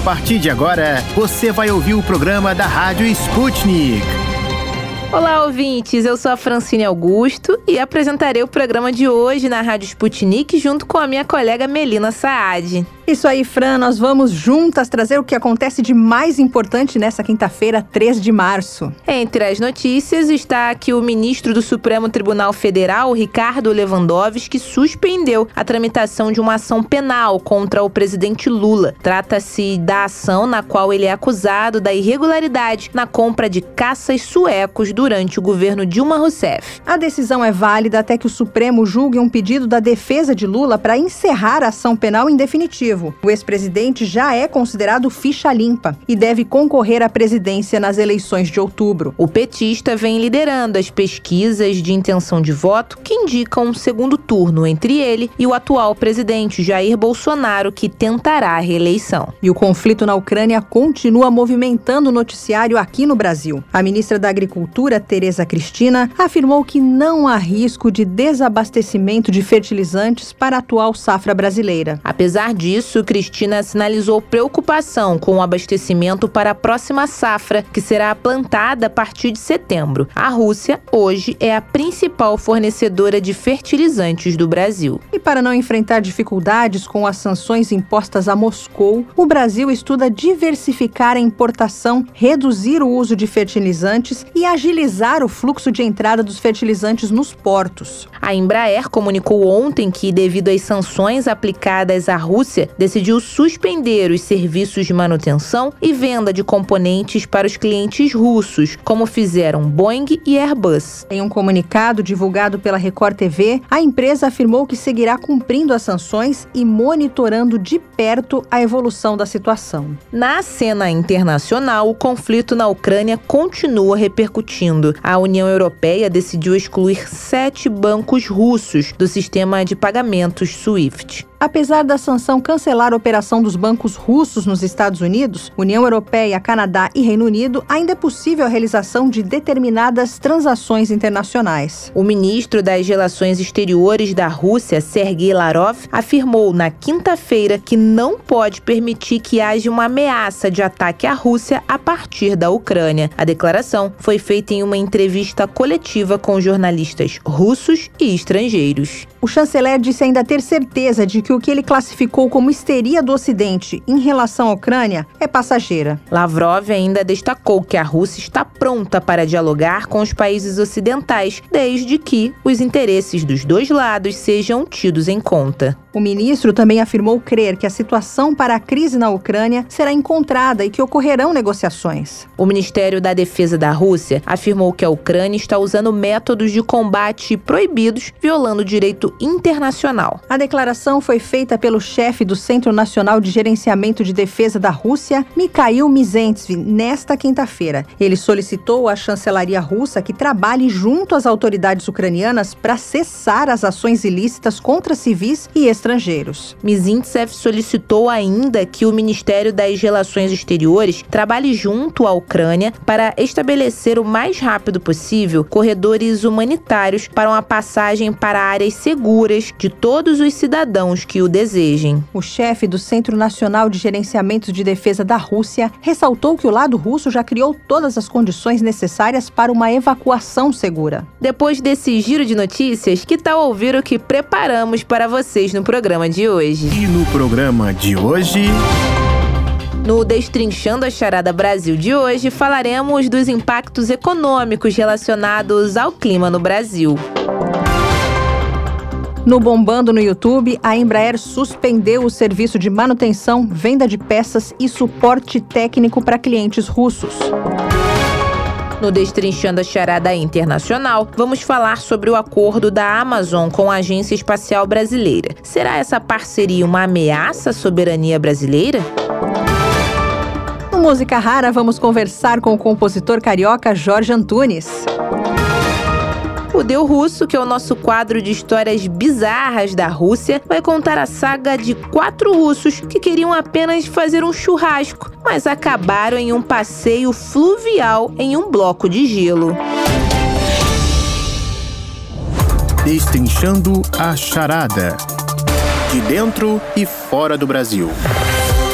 partir de agora, você vai ouvir o programa da Rádio Sputnik. Olá, ouvintes. Eu sou a Francine Augusto e apresentarei o programa de hoje na Rádio Sputnik junto com a minha colega Melina Saad. Isso aí, Fran, nós vamos juntas trazer o que acontece de mais importante nessa quinta-feira, 3 de março. Entre as notícias está que o ministro do Supremo Tribunal Federal, Ricardo Lewandowski, suspendeu a tramitação de uma ação penal contra o presidente Lula. Trata-se da ação na qual ele é acusado da irregularidade na compra de caças suecos durante o governo Dilma Rousseff. A decisão é válida até que o Supremo julgue um pedido da defesa de Lula para encerrar a ação penal em definitivo. O ex-presidente já é considerado ficha limpa e deve concorrer à presidência nas eleições de outubro. O petista vem liderando as pesquisas de intenção de voto que indicam um segundo turno entre ele e o atual presidente Jair Bolsonaro, que tentará a reeleição. E o conflito na Ucrânia continua movimentando o noticiário aqui no Brasil. A ministra da Agricultura, Tereza Cristina, afirmou que não há risco de desabastecimento de fertilizantes para a atual safra brasileira. Apesar disso, isso, Cristina sinalizou preocupação com o abastecimento para a próxima safra, que será plantada a partir de setembro. A Rússia, hoje, é a principal fornecedora de fertilizantes do Brasil. E para não enfrentar dificuldades com as sanções impostas a Moscou, o Brasil estuda diversificar a importação, reduzir o uso de fertilizantes e agilizar o fluxo de entrada dos fertilizantes nos portos. A Embraer comunicou ontem que, devido às sanções aplicadas à Rússia, decidiu suspender os serviços de manutenção e venda de componentes para os clientes russos, como fizeram Boeing e Airbus. Em um comunicado divulgado pela Record TV, a empresa afirmou que seguirá cumprindo as sanções e monitorando de perto a evolução da situação. Na cena internacional, o conflito na Ucrânia continua repercutindo. A União Europeia decidiu excluir sete bancos russos do sistema de pagamentos SWIFT. Apesar da sanção cancelar a operação dos bancos russos nos Estados Unidos, União Europeia, Canadá e Reino Unido, ainda é possível a realização de determinadas transações internacionais. O ministro das Relações Exteriores da Rússia, Sergei Larov, afirmou na quinta-feira que não pode permitir que haja uma ameaça de ataque à Rússia a partir da Ucrânia. A declaração foi feita em uma entrevista coletiva com jornalistas russos e estrangeiros. O chanceler disse ainda ter certeza de que que o que ele classificou como histeria do Ocidente em relação à Ucrânia é passageira. Lavrov ainda destacou que a Rússia está pronta para dialogar com os países ocidentais, desde que os interesses dos dois lados sejam tidos em conta. O ministro também afirmou crer que a situação para a crise na Ucrânia será encontrada e que ocorrerão negociações. O Ministério da Defesa da Rússia afirmou que a Ucrânia está usando métodos de combate proibidos, violando o direito internacional. A declaração foi feita pelo chefe do Centro Nacional de Gerenciamento de Defesa da Rússia, Mikhail Mizentsevy, nesta quinta-feira. Ele solicitou à chancelaria russa que trabalhe junto às autoridades ucranianas para cessar as ações ilícitas contra civis e estrangeiros. Mizintsev solicitou ainda que o Ministério das Relações Exteriores trabalhe junto à Ucrânia para estabelecer o mais rápido possível corredores humanitários para uma passagem para áreas seguras de todos os cidadãos que o desejem. O chefe do Centro Nacional de Gerenciamento de Defesa da Rússia ressaltou que o lado russo já criou todas as condições necessárias para uma evacuação segura. Depois desse giro de notícias, que tal ouvir o que preparamos para vocês no programa de hoje. E no programa de hoje. No Destrinchando a Charada Brasil de hoje, falaremos dos impactos econômicos relacionados ao clima no Brasil. No Bombando no YouTube, a Embraer suspendeu o serviço de manutenção, venda de peças e suporte técnico para clientes russos. No Destrinchando a Charada Internacional, vamos falar sobre o acordo da Amazon com a Agência Espacial Brasileira. Será essa parceria uma ameaça à soberania brasileira? No Música Rara, vamos conversar com o compositor carioca Jorge Antunes. O Deu Russo, que é o nosso quadro de histórias bizarras da Rússia, vai contar a saga de quatro russos que queriam apenas fazer um churrasco, mas acabaram em um passeio fluvial em um bloco de gelo. Destrinchando a charada. De dentro e fora do Brasil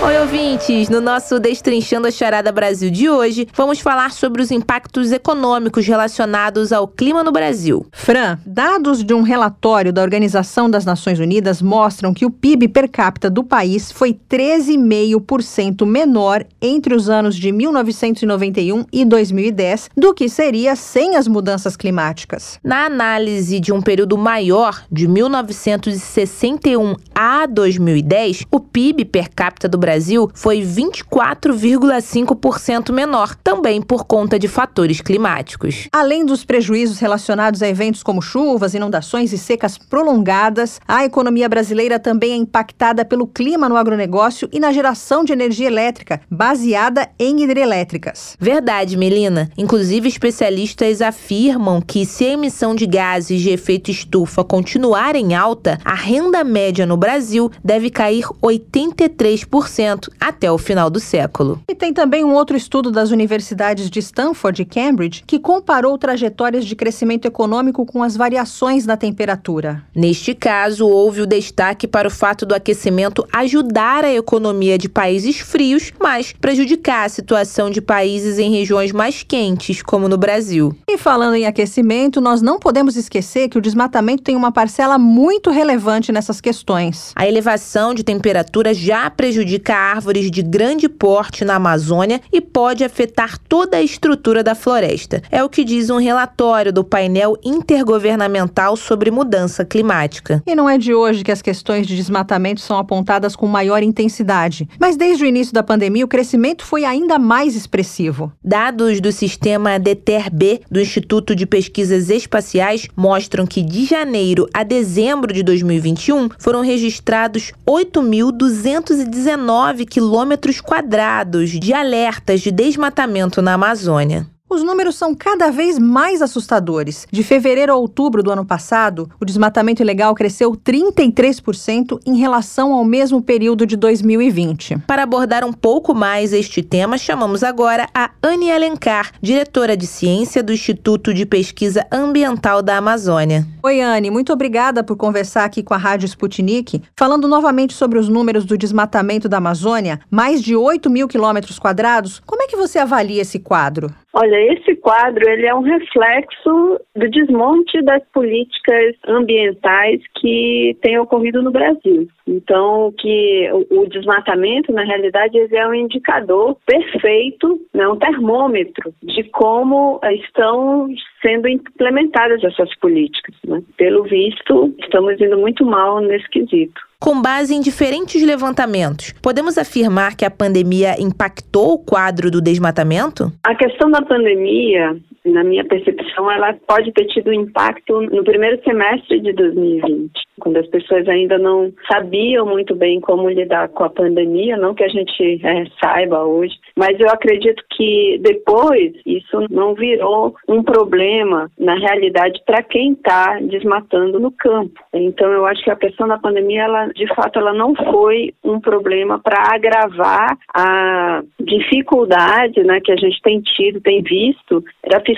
Oi, ouvintes! No nosso Destrinchando a Charada Brasil de hoje, vamos falar sobre os impactos econômicos relacionados ao clima no Brasil. Fran, dados de um relatório da Organização das Nações Unidas mostram que o PIB per capita do país foi 13,5% menor entre os anos de 1991 e 2010 do que seria sem as mudanças climáticas. Na análise de um período maior, de 1961 a 2010, o PIB per capita do Brasil Brasil foi 24,5% menor, também por conta de fatores climáticos. Além dos prejuízos relacionados a eventos como chuvas, inundações e secas prolongadas, a economia brasileira também é impactada pelo clima no agronegócio e na geração de energia elétrica, baseada em hidrelétricas. Verdade, Melina. Inclusive, especialistas afirmam que se a emissão de gases de efeito estufa continuar em alta, a renda média no Brasil deve cair 83% até o final do século. E tem também um outro estudo das universidades de Stanford e Cambridge que comparou trajetórias de crescimento econômico com as variações na temperatura. Neste caso, houve o destaque para o fato do aquecimento ajudar a economia de países frios, mas prejudicar a situação de países em regiões mais quentes, como no Brasil. E falando em aquecimento, nós não podemos esquecer que o desmatamento tem uma parcela muito relevante nessas questões. A elevação de temperatura já prejudica árvores de grande porte na Amazônia e pode afetar toda a estrutura da floresta. É o que diz um relatório do painel intergovernamental sobre mudança climática. E não é de hoje que as questões de desmatamento são apontadas com maior intensidade, mas desde o início da pandemia o crescimento foi ainda mais expressivo. Dados do sistema DETER-B do Instituto de Pesquisas Espaciais mostram que de janeiro a dezembro de 2021 foram registrados 8.219 9 quilômetros quadrados de alertas de desmatamento na Amazônia. Os números são cada vez mais assustadores. De fevereiro a outubro do ano passado, o desmatamento ilegal cresceu 33% em relação ao mesmo período de 2020. Para abordar um pouco mais este tema, chamamos agora a Anne Alencar, diretora de ciência do Instituto de Pesquisa Ambiental da Amazônia. Oi, Anne, muito obrigada por conversar aqui com a Rádio Sputnik. Falando novamente sobre os números do desmatamento da Amazônia, mais de 8 mil quilômetros quadrados, como é que você avalia esse quadro? Olha, esse quadro ele é um reflexo do desmonte das políticas ambientais que tem ocorrido no Brasil. Então, que o, o desmatamento, na realidade, ele é um indicador perfeito, né, um termômetro de como estão sendo implementadas essas políticas. Né? Pelo visto, estamos indo muito mal nesse quesito. Com base em diferentes levantamentos, podemos afirmar que a pandemia impactou o quadro do desmatamento? A questão da pandemia, na minha percepção, ela pode ter tido impacto no primeiro semestre de 2020, quando as pessoas ainda não sabiam muito bem como lidar com a pandemia, não que a gente é, saiba hoje, mas eu acredito que depois isso não virou um problema na realidade para quem está desmatando no campo. Então eu acho que a questão da pandemia, ela de fato, ela não foi um problema para agravar a dificuldade né, que a gente tem tido, tem visto, da fiscalização,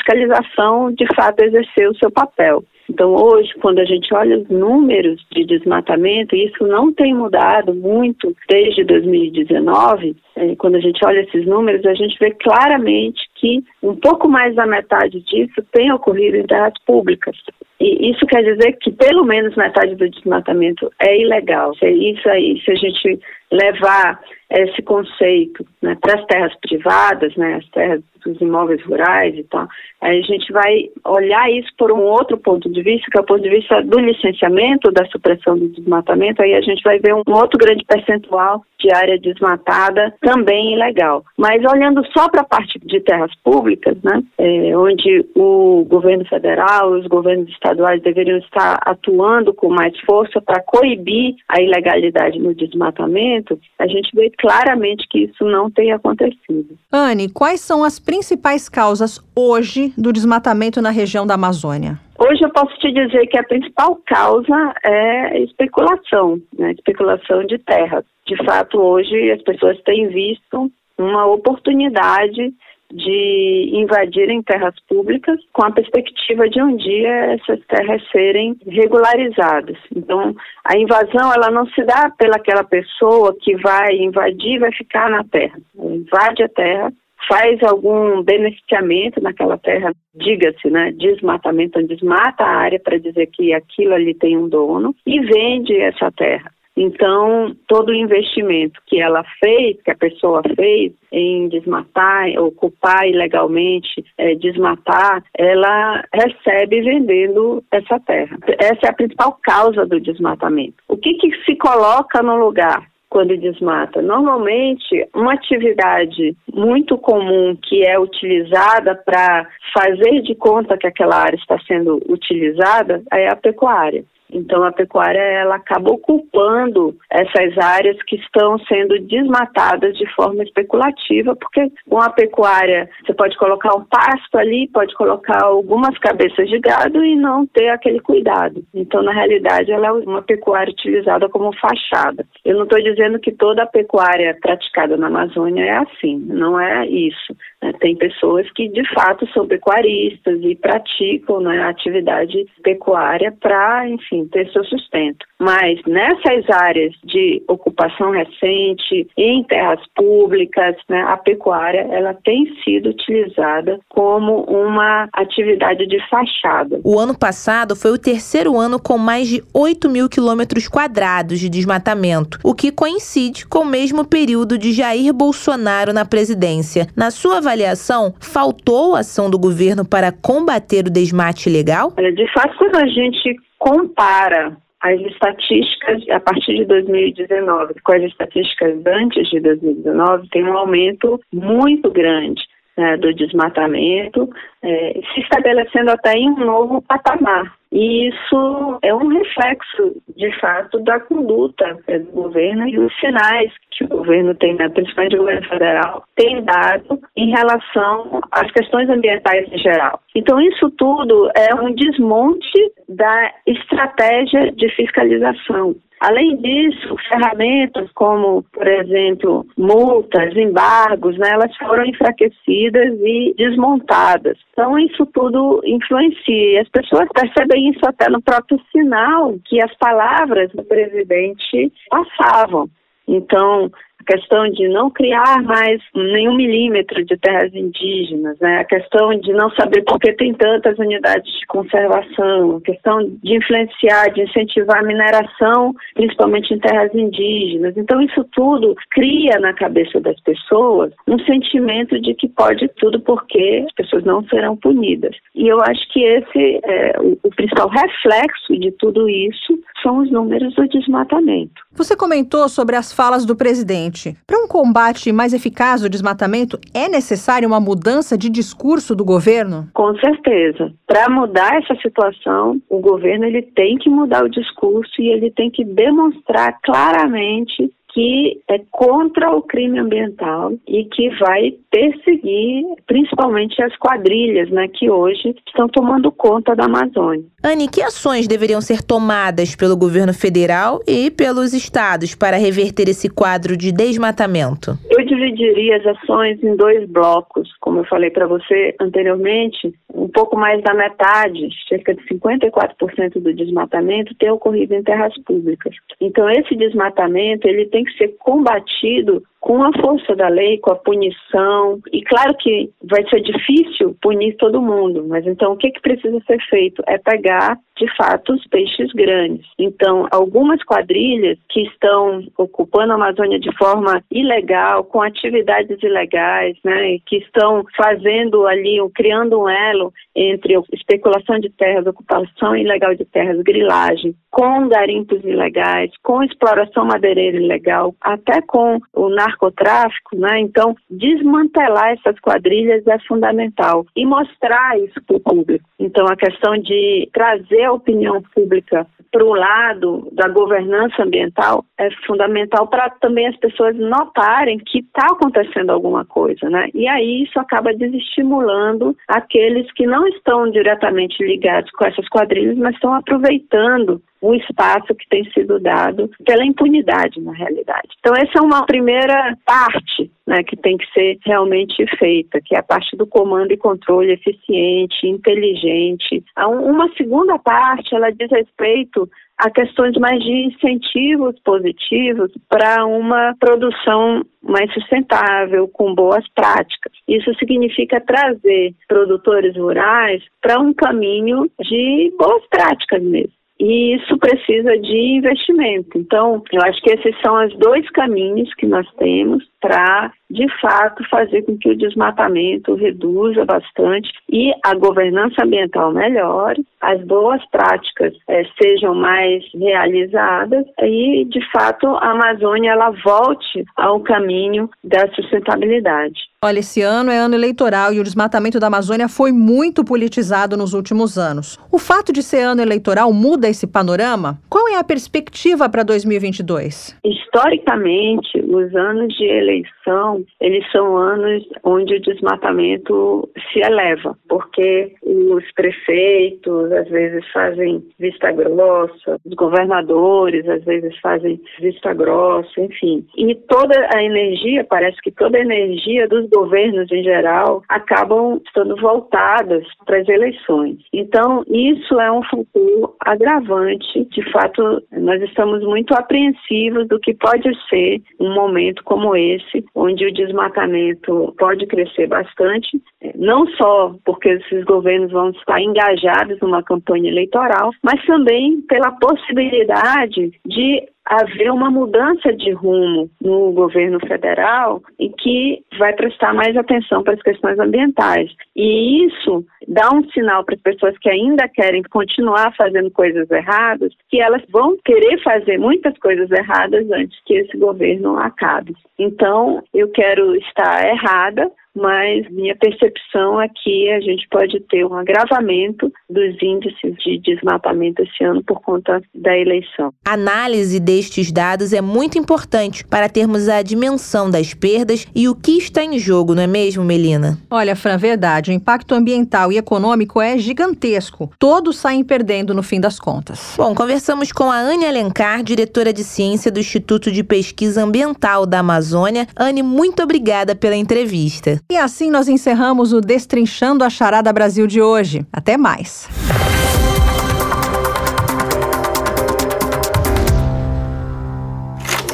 de fato, exercer o seu papel. Então, hoje, quando a gente olha os números de desmatamento, isso não tem mudado muito desde 2019. É, quando a gente olha esses números, a gente vê claramente que um pouco mais da metade disso tem ocorrido em terras públicas. E isso quer dizer que pelo menos metade do desmatamento é ilegal. Se isso aí, se a gente levar esse conceito né, para as terras privadas, né, as terras dos imóveis rurais e tal, aí a gente vai olhar isso por um outro ponto de vista, que é o ponto de vista do licenciamento, da supressão do desmatamento, aí a gente vai ver um outro grande percentual de área desmatada também ilegal. Mas olhando só para a parte de terras públicas, né, é, onde o governo federal, os governos estaduais deveriam estar atuando com mais força para coibir a ilegalidade no desmatamento, a gente vê claramente que isso não tem acontecido. Anne, quais são as principais causas hoje do desmatamento na região da Amazônia? Hoje eu posso te dizer que a principal causa é especulação, né? especulação de terras. De fato, hoje as pessoas têm visto uma oportunidade de invadirem terras públicas com a perspectiva de um dia essas terras serem regularizadas. Então, a invasão ela não se dá pelaquela pessoa que vai invadir e vai ficar na terra. Invade a terra, faz algum beneficiamento naquela terra, diga-se, né, desmatamento, desmata a área para dizer que aquilo ali tem um dono e vende essa terra. Então, todo o investimento que ela fez, que a pessoa fez em desmatar, ocupar ilegalmente, é, desmatar, ela recebe vendendo essa terra. Essa é a principal causa do desmatamento. O que, que se coloca no lugar? quando desmata. Normalmente, uma atividade muito comum que é utilizada para fazer de conta que aquela área está sendo utilizada é a pecuária. Então a pecuária ela acaba ocupando essas áreas que estão sendo desmatadas de forma especulativa, porque com a pecuária você pode colocar um pasto ali, pode colocar algumas cabeças de gado e não ter aquele cuidado. Então na realidade ela é uma pecuária utilizada como fachada. Eu não estou dizendo que toda a pecuária praticada na Amazônia é assim, não é isso. Né? Tem pessoas que de fato são pecuaristas e praticam né, a atividade pecuária para, enfim, ter seu sustento. Mas nessas áreas de ocupação recente, em terras públicas, né, a pecuária ela tem sido utilizada como uma atividade de fachada. O ano passado foi o terceiro ano com mais de 8 mil quilômetros quadrados de desmatamento, o que coincide com o mesmo período de Jair Bolsonaro na presidência. Na sua avaliação, faltou ação do governo para combater o desmate ilegal? De fato, quando a gente compara as estatísticas a partir de 2019 com as estatísticas antes de 2019, tem um aumento muito grande né, do desmatamento, é, se estabelecendo até em um novo patamar. E isso é um reflexo, de fato, da conduta do governo e os sinais que o governo tem, né, principalmente o governo federal, tem dado em relação às questões ambientais em geral. Então, isso tudo é um desmonte da estratégia de fiscalização. Além disso, ferramentas como, por exemplo, multas, embargos, né, elas foram enfraquecidas e desmontadas. Então, isso tudo influencia. E as pessoas percebem isso até no próprio sinal que as palavras do presidente passavam. Então, a questão de não criar mais nenhum milímetro de terras indígenas, né? a questão de não saber por que tem tantas unidades de conservação, a questão de influenciar, de incentivar a mineração, principalmente em terras indígenas. Então, isso tudo cria na cabeça das pessoas um sentimento de que pode tudo porque as pessoas não serão punidas. E eu acho que esse é o, o principal reflexo de tudo isso são os números do desmatamento. Você comentou sobre as falas do presidente. Para um combate mais eficaz do desmatamento, é necessária uma mudança de discurso do governo? Com certeza. Para mudar essa situação, o governo ele tem que mudar o discurso e ele tem que demonstrar claramente que é contra o crime ambiental e que vai perseguir principalmente as quadrilhas, né, que hoje estão tomando conta da Amazônia. Anne, que ações deveriam ser tomadas pelo governo federal e pelos estados para reverter esse quadro de desmatamento? Eu dividiria as ações em dois blocos, como eu falei para você anteriormente, um pouco mais da metade, cerca de 54% do desmatamento tem ocorrido em terras públicas. Então esse desmatamento, ele tem que ser combatido com a força da lei, com a punição. E claro que vai ser difícil punir todo mundo, mas então o que, que precisa ser feito? É pegar, de fato, os peixes grandes. Então, algumas quadrilhas que estão ocupando a Amazônia de forma ilegal, com atividades ilegais, né, que estão fazendo ali, criando um elo entre especulação de terras, ocupação ilegal de terras, grilagem, com garimpos ilegais, com exploração madeireira ilegal, até com o narcotráfico, né? Então, desmantelar essas quadrilhas é fundamental e mostrar isso para o público. Então, a questão de trazer a opinião pública para o lado da governança ambiental é fundamental para também as pessoas notarem que está acontecendo alguma coisa, né? E aí isso acaba desestimulando aqueles que não estão diretamente ligados com essas quadrilhas, mas estão aproveitando o espaço que tem sido dado pela impunidade, na realidade. Então, essa é uma primeira parte né, que tem que ser realmente feita, que é a parte do comando e controle eficiente, inteligente. Uma segunda parte, ela diz respeito a questões mais de incentivos positivos para uma produção mais sustentável, com boas práticas. Isso significa trazer produtores rurais para um caminho de boas práticas mesmo e isso precisa de investimento. Então, eu acho que esses são os dois caminhos que nós temos para, de fato, fazer com que o desmatamento reduza bastante e a governança ambiental melhore, as boas práticas é, sejam mais realizadas e, de fato, a Amazônia ela volte ao caminho da sustentabilidade. Olha, esse ano é ano eleitoral e o desmatamento da Amazônia foi muito politizado nos últimos anos. O fato de ser ano eleitoral muda esse panorama? Qual é a perspectiva para 2022? Historicamente, os anos de eleição, eles são anos onde o desmatamento se eleva, porque os prefeitos às vezes fazem vista grossa, os governadores às vezes fazem vista grossa, enfim. E toda a energia, parece que toda a energia dos governos em geral acabam estando voltadas para as eleições. Então, isso é um futuro agravante. De fato, nós estamos muito apreensivos do que pode ser um momento como esse, onde o desmatamento pode crescer bastante, não só porque esses governos vão estar engajados numa campanha eleitoral, mas também pela possibilidade de haver uma mudança de rumo no governo federal e que vai prestar mais atenção para as questões ambientais. E isso dá um sinal para as pessoas que ainda querem continuar fazendo coisas erradas, que elas vão querer fazer muitas coisas erradas antes que esse governo acabe. Então, eu quero estar errada, mas minha percepção é que a gente pode ter um agravamento dos índices de desmatamento esse ano por conta da eleição. A análise destes dados é muito importante para termos a dimensão das perdas e o que está em jogo, não é mesmo, Melina? Olha, Fran, verdade. O impacto ambiental e econômico é gigantesco. Todos saem perdendo no fim das contas. Bom, conversamos com a Anne Alencar, diretora de ciência do Instituto de Pesquisa Ambiental da Amazônia. Anne, muito obrigada pela entrevista. E assim nós encerramos o Destrinchando a Charada Brasil de hoje. Até mais.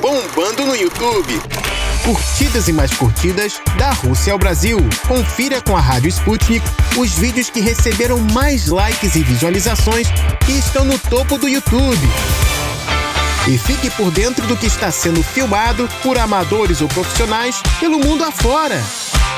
Bombando no YouTube. Curtidas e mais curtidas da Rússia ao Brasil. Confira com a Rádio Sputnik os vídeos que receberam mais likes e visualizações e estão no topo do YouTube. E fique por dentro do que está sendo filmado por amadores ou profissionais pelo mundo afora.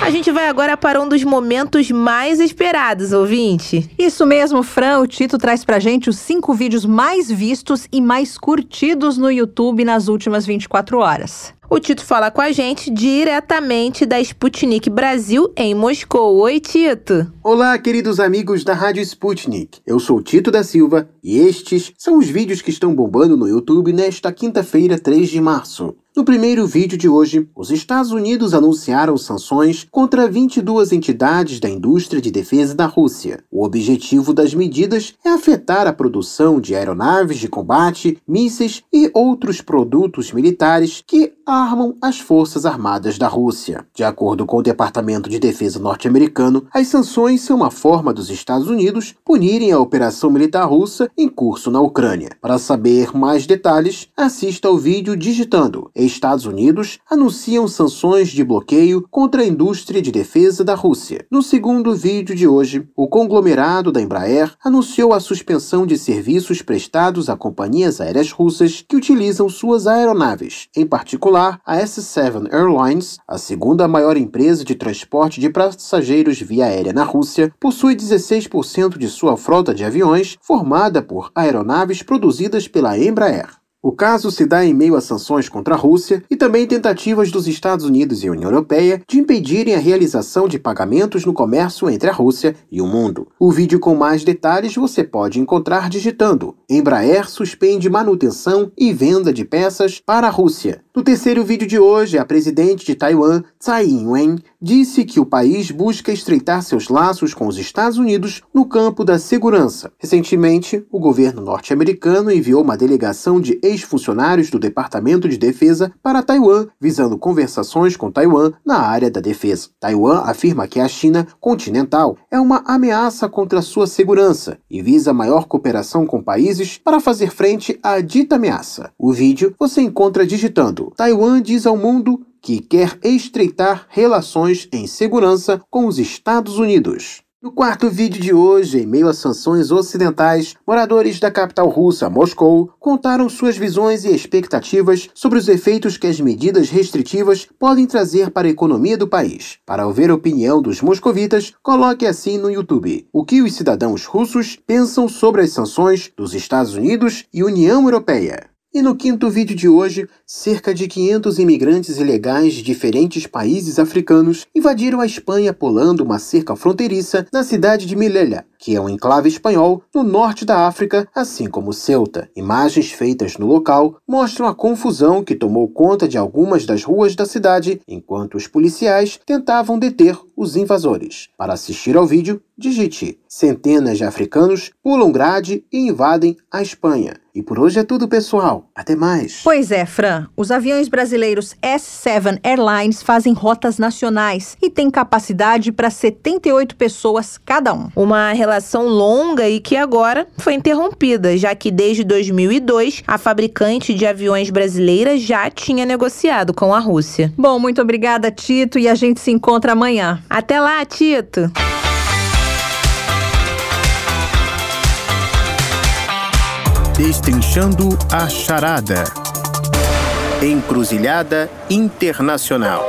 A gente vai agora para um dos momentos mais esperados, ouvinte. Isso mesmo, Fran. O Tito traz pra gente os cinco vídeos mais vistos e mais curtidos no YouTube nas últimas 24 horas. O Tito fala com a gente diretamente da Sputnik Brasil, em Moscou. Oi, Tito. Olá, queridos amigos da Rádio Sputnik. Eu sou Tito da Silva e estes são os vídeos que estão bombando no YouTube nesta quinta-feira, 3 de março. No primeiro vídeo de hoje, os Estados Unidos anunciaram sanções contra 22 entidades da indústria de defesa da Rússia. O objetivo das medidas é afetar a produção de aeronaves de combate, mísseis e outros produtos militares que armam as forças armadas da Rússia. De acordo com o Departamento de Defesa norte-americano, as sanções são uma forma dos Estados Unidos punirem a operação militar russa em curso na Ucrânia. Para saber mais detalhes, assista ao vídeo digitando Estados Unidos anunciam sanções de bloqueio contra a indústria de defesa da Rússia. No segundo vídeo de hoje, o conglomerado da Embraer anunciou a suspensão de serviços prestados a companhias aéreas russas que utilizam suas aeronaves, em particular a S7 Airlines, a segunda maior empresa de transporte de passageiros via aérea na Rússia, possui 16% de sua frota de aviões formada por aeronaves produzidas pela Embraer. O caso se dá em meio a sanções contra a Rússia e também tentativas dos Estados Unidos e União Europeia de impedirem a realização de pagamentos no comércio entre a Rússia e o mundo. O vídeo com mais detalhes você pode encontrar digitando Embraer suspende manutenção e venda de peças para a Rússia No terceiro vídeo de hoje, a presidente de Taiwan, Tsai Ing-wen, disse que o país busca estreitar seus laços com os Estados Unidos no campo da segurança. Recentemente, o governo norte-americano enviou uma delegação de ex-funcionários do Departamento de Defesa para Taiwan, visando conversações com Taiwan na área da defesa. Taiwan afirma que a China continental é uma ameaça contra sua segurança e visa maior cooperação com países para fazer frente à dita ameaça. O vídeo você encontra digitando Taiwan diz ao mundo que quer estreitar relações em segurança com os Estados Unidos. No quarto vídeo de hoje, em meio a sanções ocidentais, moradores da capital russa, Moscou, contaram suas visões e expectativas sobre os efeitos que as medidas restritivas podem trazer para a economia do país. Para ouvir a opinião dos moscovitas, coloque assim no YouTube o que os cidadãos russos pensam sobre as sanções dos Estados Unidos e União Europeia. E no quinto vídeo de hoje, cerca de 500 imigrantes ilegais de diferentes países africanos invadiram a Espanha pulando uma cerca fronteiriça na cidade de Melilla, que é um enclave espanhol no norte da África, assim como Ceuta. Imagens feitas no local mostram a confusão que tomou conta de algumas das ruas da cidade enquanto os policiais tentavam deter os invasores. Para assistir ao vídeo, digite: Centenas de africanos pulam grade e invadem a Espanha. E por hoje é tudo, pessoal. Até mais. Pois é, Fran. Os aviões brasileiros S7 Airlines fazem rotas nacionais e têm capacidade para 78 pessoas cada um. Uma relação longa e que agora foi interrompida, já que desde 2002 a fabricante de aviões brasileira já tinha negociado com a Rússia. Bom, muito obrigada, Tito, e a gente se encontra amanhã. Até lá, Tito. Destrinchando a Charada. Encruzilhada Internacional.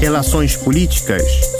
Relações políticas,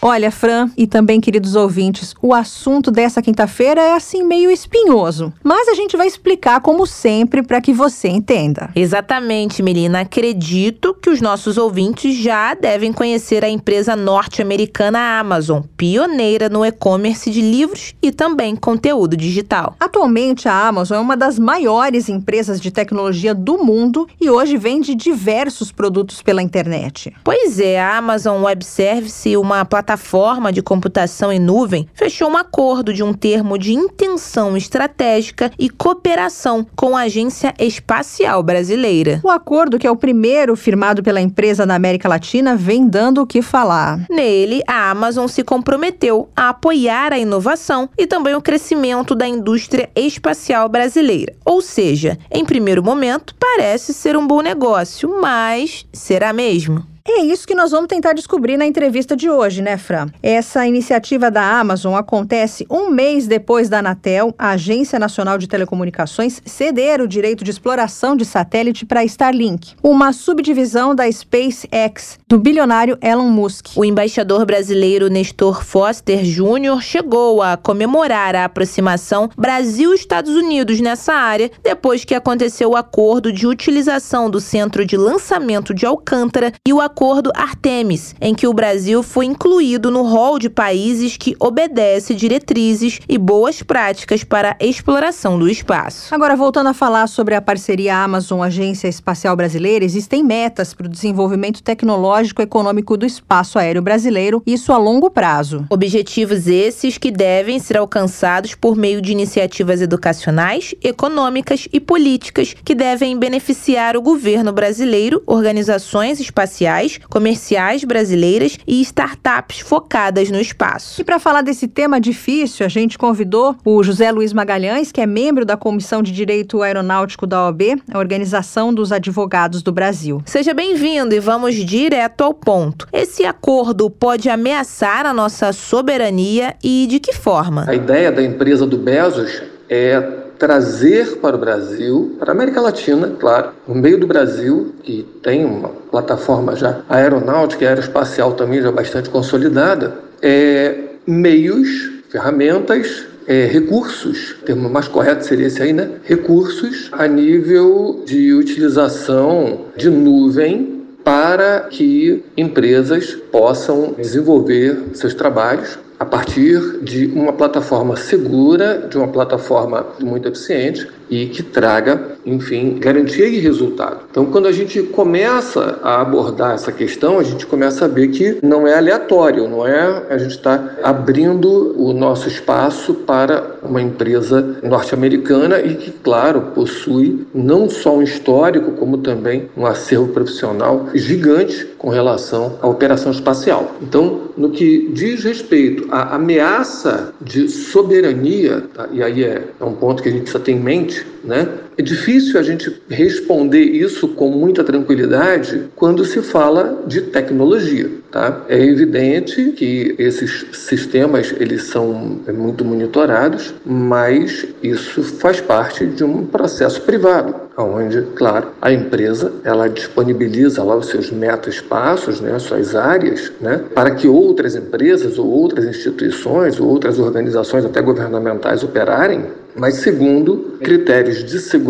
Olha, Fran e também queridos ouvintes, o assunto dessa quinta-feira é assim meio espinhoso, mas a gente vai explicar como sempre para que você entenda. Exatamente, Melina. Acredito que os nossos ouvintes já devem conhecer a empresa norte-americana Amazon, pioneira no e-commerce de livros e também conteúdo digital. Atualmente, a Amazon é uma das maiores empresas de tecnologia do mundo e hoje vende diversos produtos pela internet. Pois é, a Amazon Web Service, uma plataforma plataforma de computação em nuvem fechou um acordo de um termo de intenção estratégica e cooperação com a Agência Espacial Brasileira. O acordo, que é o primeiro firmado pela empresa na América Latina, vem dando o que falar. Nele, a Amazon se comprometeu a apoiar a inovação e também o crescimento da indústria espacial brasileira. Ou seja, em primeiro momento, parece ser um bom negócio, mas será mesmo? É isso que nós vamos tentar descobrir na entrevista de hoje, né, Fran? Essa iniciativa da Amazon acontece um mês depois da Anatel, a Agência Nacional de Telecomunicações, ceder o direito de exploração de satélite para Starlink, uma subdivisão da SpaceX, do bilionário Elon Musk. O embaixador brasileiro Nestor Foster Jr. chegou a comemorar a aproximação Brasil-Estados Unidos nessa área depois que aconteceu o acordo de utilização do centro de lançamento de Alcântara e o acordo Artemis, em que o Brasil foi incluído no rol de países que obedece diretrizes e boas práticas para a exploração do espaço. Agora, voltando a falar sobre a parceria Amazon Agência Espacial Brasileira, existem metas para o desenvolvimento tecnológico e econômico do espaço aéreo brasileiro, isso a longo prazo. Objetivos esses que devem ser alcançados por meio de iniciativas educacionais, econômicas e políticas que devem beneficiar o governo brasileiro, organizações espaciais comerciais brasileiras e startups focadas no espaço. E para falar desse tema difícil, a gente convidou o José Luiz Magalhães, que é membro da Comissão de Direito Aeronáutico da OAB, a Organização dos Advogados do Brasil. Seja bem-vindo e vamos direto ao ponto. Esse acordo pode ameaçar a nossa soberania e de que forma? A ideia da empresa do Bezos é trazer para o Brasil, para a América Latina, claro, no meio do Brasil, que tem uma plataforma já aeronáutica e aeroespacial também já bastante consolidada, é, meios, ferramentas, é, recursos, o termo mais correto seria esse aí, né? Recursos a nível de utilização de nuvem para que empresas possam desenvolver seus trabalhos a partir de uma plataforma segura, de uma plataforma muito eficiente e que traga, enfim, garantia e resultado. Então, quando a gente começa a abordar essa questão, a gente começa a ver que não é aleatório, não é a gente está abrindo o nosso espaço para uma empresa norte-americana e que, claro, possui não só um histórico, como também um acervo profissional gigante com relação à operação espacial. Então, no que diz respeito à ameaça de soberania, tá? e aí é, é um ponto que a gente precisa ter em mente, né? É difícil a gente responder isso com muita tranquilidade quando se fala de tecnologia. Tá? É evidente que esses sistemas eles são muito monitorados, mas isso faz parte de um processo privado, onde, claro, a empresa ela disponibiliza lá os seus meta-espaços, né, suas áreas, né, para que outras empresas ou outras instituições ou outras organizações até governamentais operarem mas segundo critérios de segurança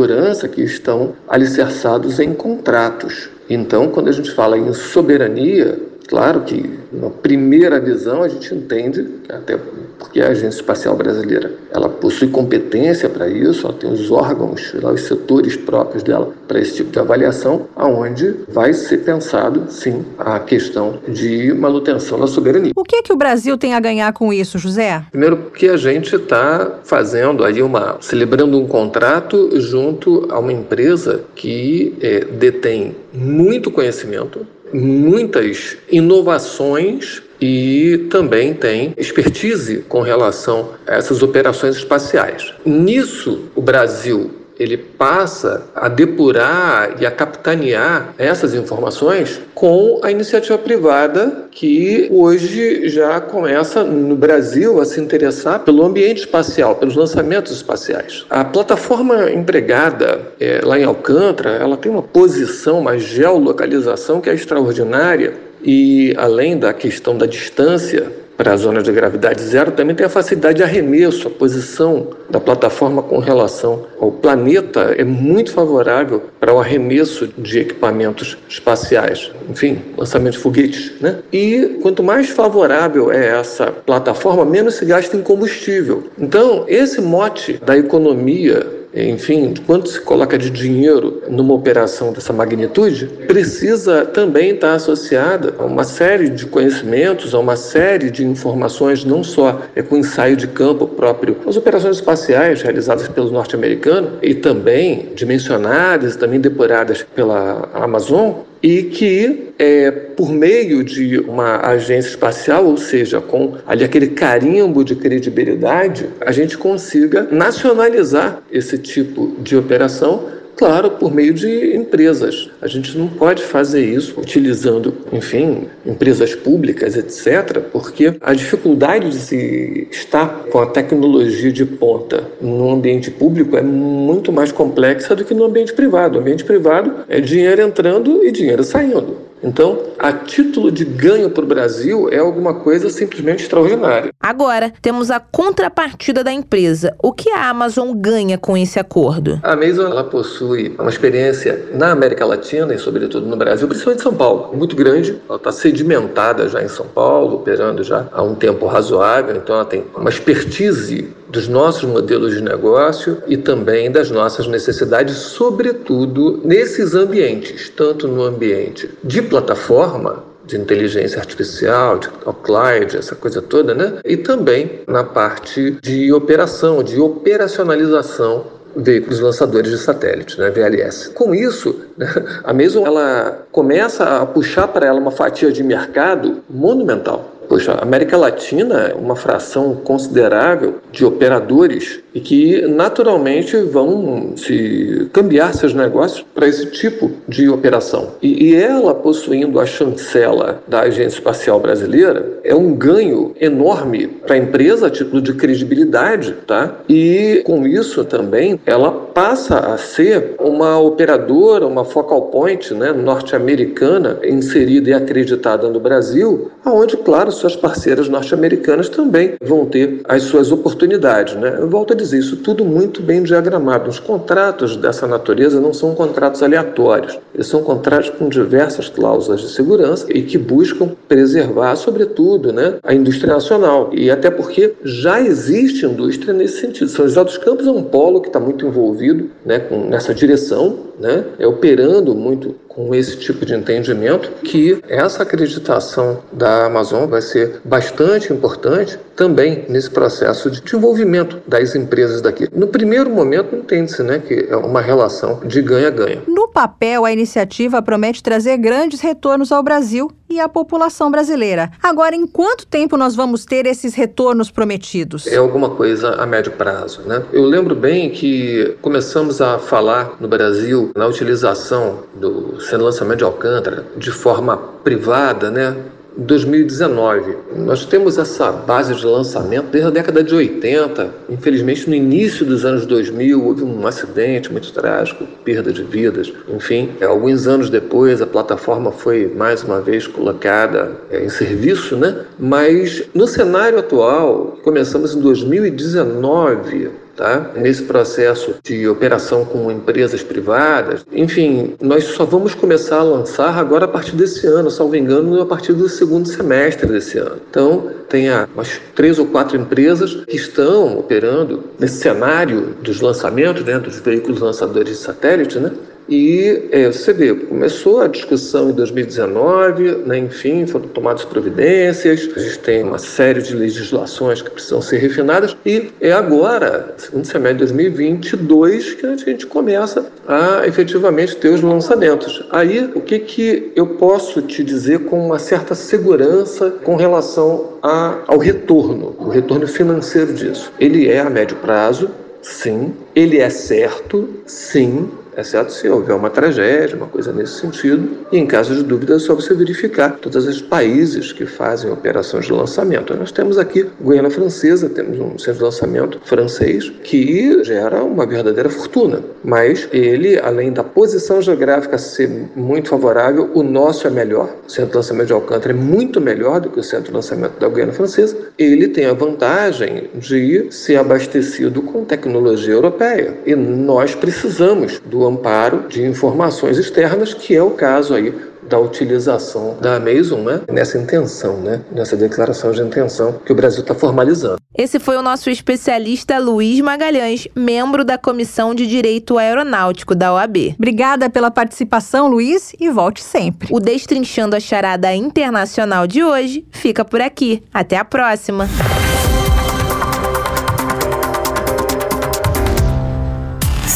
que estão alicerçados em contratos. Então, quando a gente fala em soberania, claro que na primeira visão a gente entende, até porque a Agência Espacial Brasileira ela possui competência para isso, ela tem os órgãos, os setores próprios dela para esse tipo de avaliação, aonde vai ser pensado, sim, a questão de manutenção da soberania. O que, é que o Brasil tem a ganhar com isso, José? Primeiro, porque a gente está fazendo aí uma, celebrando um contrato junto a uma empresa que é, detém muito conhecimento, muitas inovações e também tem expertise com relação a essas operações espaciais. Nisso, o Brasil ele passa a depurar e a capitanear essas informações com a iniciativa privada que hoje já começa no Brasil a se interessar pelo ambiente espacial, pelos lançamentos espaciais. A plataforma empregada é, lá em Alcântara, ela tem uma posição, uma geolocalização que é extraordinária e além da questão da distância para a zona de gravidade zero, também tem a facilidade de arremesso, a posição da plataforma com relação ao planeta é muito favorável para o arremesso de equipamentos espaciais, enfim, lançamento de foguetes. Né? E quanto mais favorável é essa plataforma, menos se gasta em combustível. Então, esse mote da economia enfim, quanto se coloca de dinheiro numa operação dessa magnitude, precisa também estar associada a uma série de conhecimentos, a uma série de informações, não só é com ensaio de campo próprio, as operações espaciais realizadas pelo norte-americano e também dimensionadas, também depuradas pela Amazon, e que é, por meio de uma agência espacial, ou seja, com ali aquele carimbo de credibilidade, a gente consiga nacionalizar esse tipo de operação Claro, por meio de empresas. A gente não pode fazer isso utilizando, enfim, empresas públicas, etc., porque a dificuldade de se estar com a tecnologia de ponta no ambiente público é muito mais complexa do que no ambiente privado. O ambiente privado é dinheiro entrando e dinheiro saindo. Então, a título de ganho para o Brasil é alguma coisa simplesmente extraordinária. Agora, temos a contrapartida da empresa. O que a Amazon ganha com esse acordo? A Amazon ela possui uma experiência na América Latina e, sobretudo, no Brasil, principalmente em São Paulo, muito grande. Ela está sedimentada já em São Paulo, operando já há um tempo razoável, então ela tem uma expertise dos nossos modelos de negócio e também das nossas necessidades, sobretudo nesses ambientes, tanto no ambiente de plataforma, de inteligência artificial, de cloud, essa coisa toda, né? E também na parte de operação, de operacionalização veículos lançadores de satélite, né, VLS. Com isso, né, a Mason ela começa a puxar para ela uma fatia de mercado monumental. Poxa, a América Latina é uma fração considerável de operadores e que naturalmente vão se cambiar seus negócios para esse tipo de operação. E, e, ela possuindo a chancela da Agência Espacial Brasileira é um ganho enorme para a empresa a título de credibilidade, tá? E com isso também ela passa a ser uma operadora, uma focal point, né, norte-americana inserida e acreditada no Brasil, aonde claro suas parceiras norte-americanas também vão ter as suas oportunidades. Né? Eu volto a dizer, isso tudo muito bem diagramado. Os contratos dessa natureza não são contratos aleatórios. Eles são contratos com diversas cláusulas de segurança e que buscam preservar, sobretudo, né, a indústria nacional. E até porque já existe indústria nesse sentido. São José dos Campos é um polo que está muito envolvido né, com, nessa direção, né, é operando muito com esse tipo de entendimento que essa acreditação da Amazon vai ser bastante importante também nesse processo de desenvolvimento das empresas daqui. No primeiro momento, entende-se né, que é uma relação de ganha-ganha. No papel, a iniciativa promete trazer grandes retornos ao Brasil e à população brasileira. Agora, em quanto tempo nós vamos ter esses retornos prometidos? É alguma coisa a médio prazo. Né? Eu lembro bem que começamos a falar no Brasil na utilização do sendo lançamento de Alcântara de forma privada, né? 2019. Nós temos essa base de lançamento desde a década de 80. Infelizmente, no início dos anos 2000, houve um acidente muito trágico, perda de vidas. Enfim, alguns anos depois, a plataforma foi mais uma vez colocada é, em serviço, né? Mas no cenário atual, começamos em 2019 tá? nesse processo de operação com empresas privadas. Enfim, nós só vamos começar a lançar agora a partir desse ano, salvo engano, a partir do segundo semestre desse ano. Então, tem umas três ou quatro empresas que estão operando nesse cenário dos lançamentos, né, dos veículos lançadores de satélite, né? E é, você vê, começou a discussão em 2019, né, enfim, foram tomadas providências, a gente tem uma série de legislações que precisam ser refinadas, e é agora, segundo semestre de 2022, que a gente começa a efetivamente ter os lançamentos. Aí, o que, que eu posso te dizer com uma certa segurança com relação a, ao retorno, o retorno financeiro disso? Ele é a médio prazo, sim. Ele é certo, sim exceto se houver uma tragédia, uma coisa nesse sentido. E em caso de dúvida, é só você verificar todos os países que fazem operações de lançamento. Nós temos aqui Guiana Francesa, temos um centro de lançamento francês que gera uma verdadeira fortuna. Mas ele, além da posição geográfica ser muito favorável, o nosso é melhor. O centro de lançamento de Alcântara é muito melhor do que o centro de lançamento da Guiana Francesa. Ele tem a vantagem de ser abastecido com tecnologia europeia. E nós precisamos do amparo de informações externas, que é o caso aí da utilização da Amazon, né? Nessa intenção, né? Nessa declaração de intenção que o Brasil está formalizando. Esse foi o nosso especialista Luiz Magalhães, membro da Comissão de Direito Aeronáutico da OAB. Obrigada pela participação, Luiz, e volte sempre. O Destrinchando a Charada Internacional de hoje fica por aqui. Até a próxima!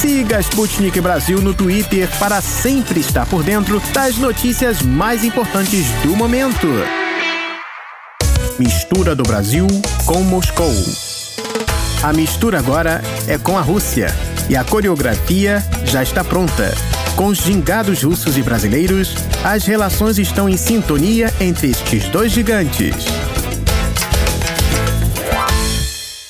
Siga Sputnik Brasil no Twitter para sempre estar por dentro das notícias mais importantes do momento. Mistura do Brasil com Moscou. A mistura agora é com a Rússia e a coreografia já está pronta. Com os gingados russos e brasileiros, as relações estão em sintonia entre estes dois gigantes.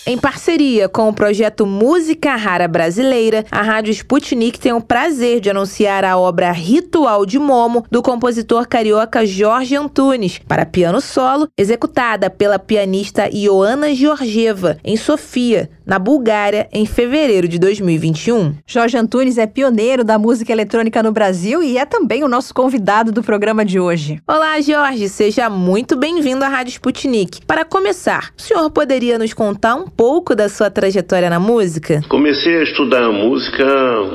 Em parceria com o projeto Música Rara Brasileira, a Rádio Sputnik tem o prazer de anunciar a obra Ritual de Momo do compositor carioca Jorge Antunes para piano solo, executada pela pianista Ioana Georgieva em Sofia, na Bulgária, em fevereiro de 2021. Jorge Antunes é pioneiro da música eletrônica no Brasil e é também o nosso convidado do programa de hoje. Olá, Jorge, seja muito bem-vindo à Rádio Sputnik. Para começar, o senhor poderia nos contar um pouco da sua trajetória na música? Comecei a estudar música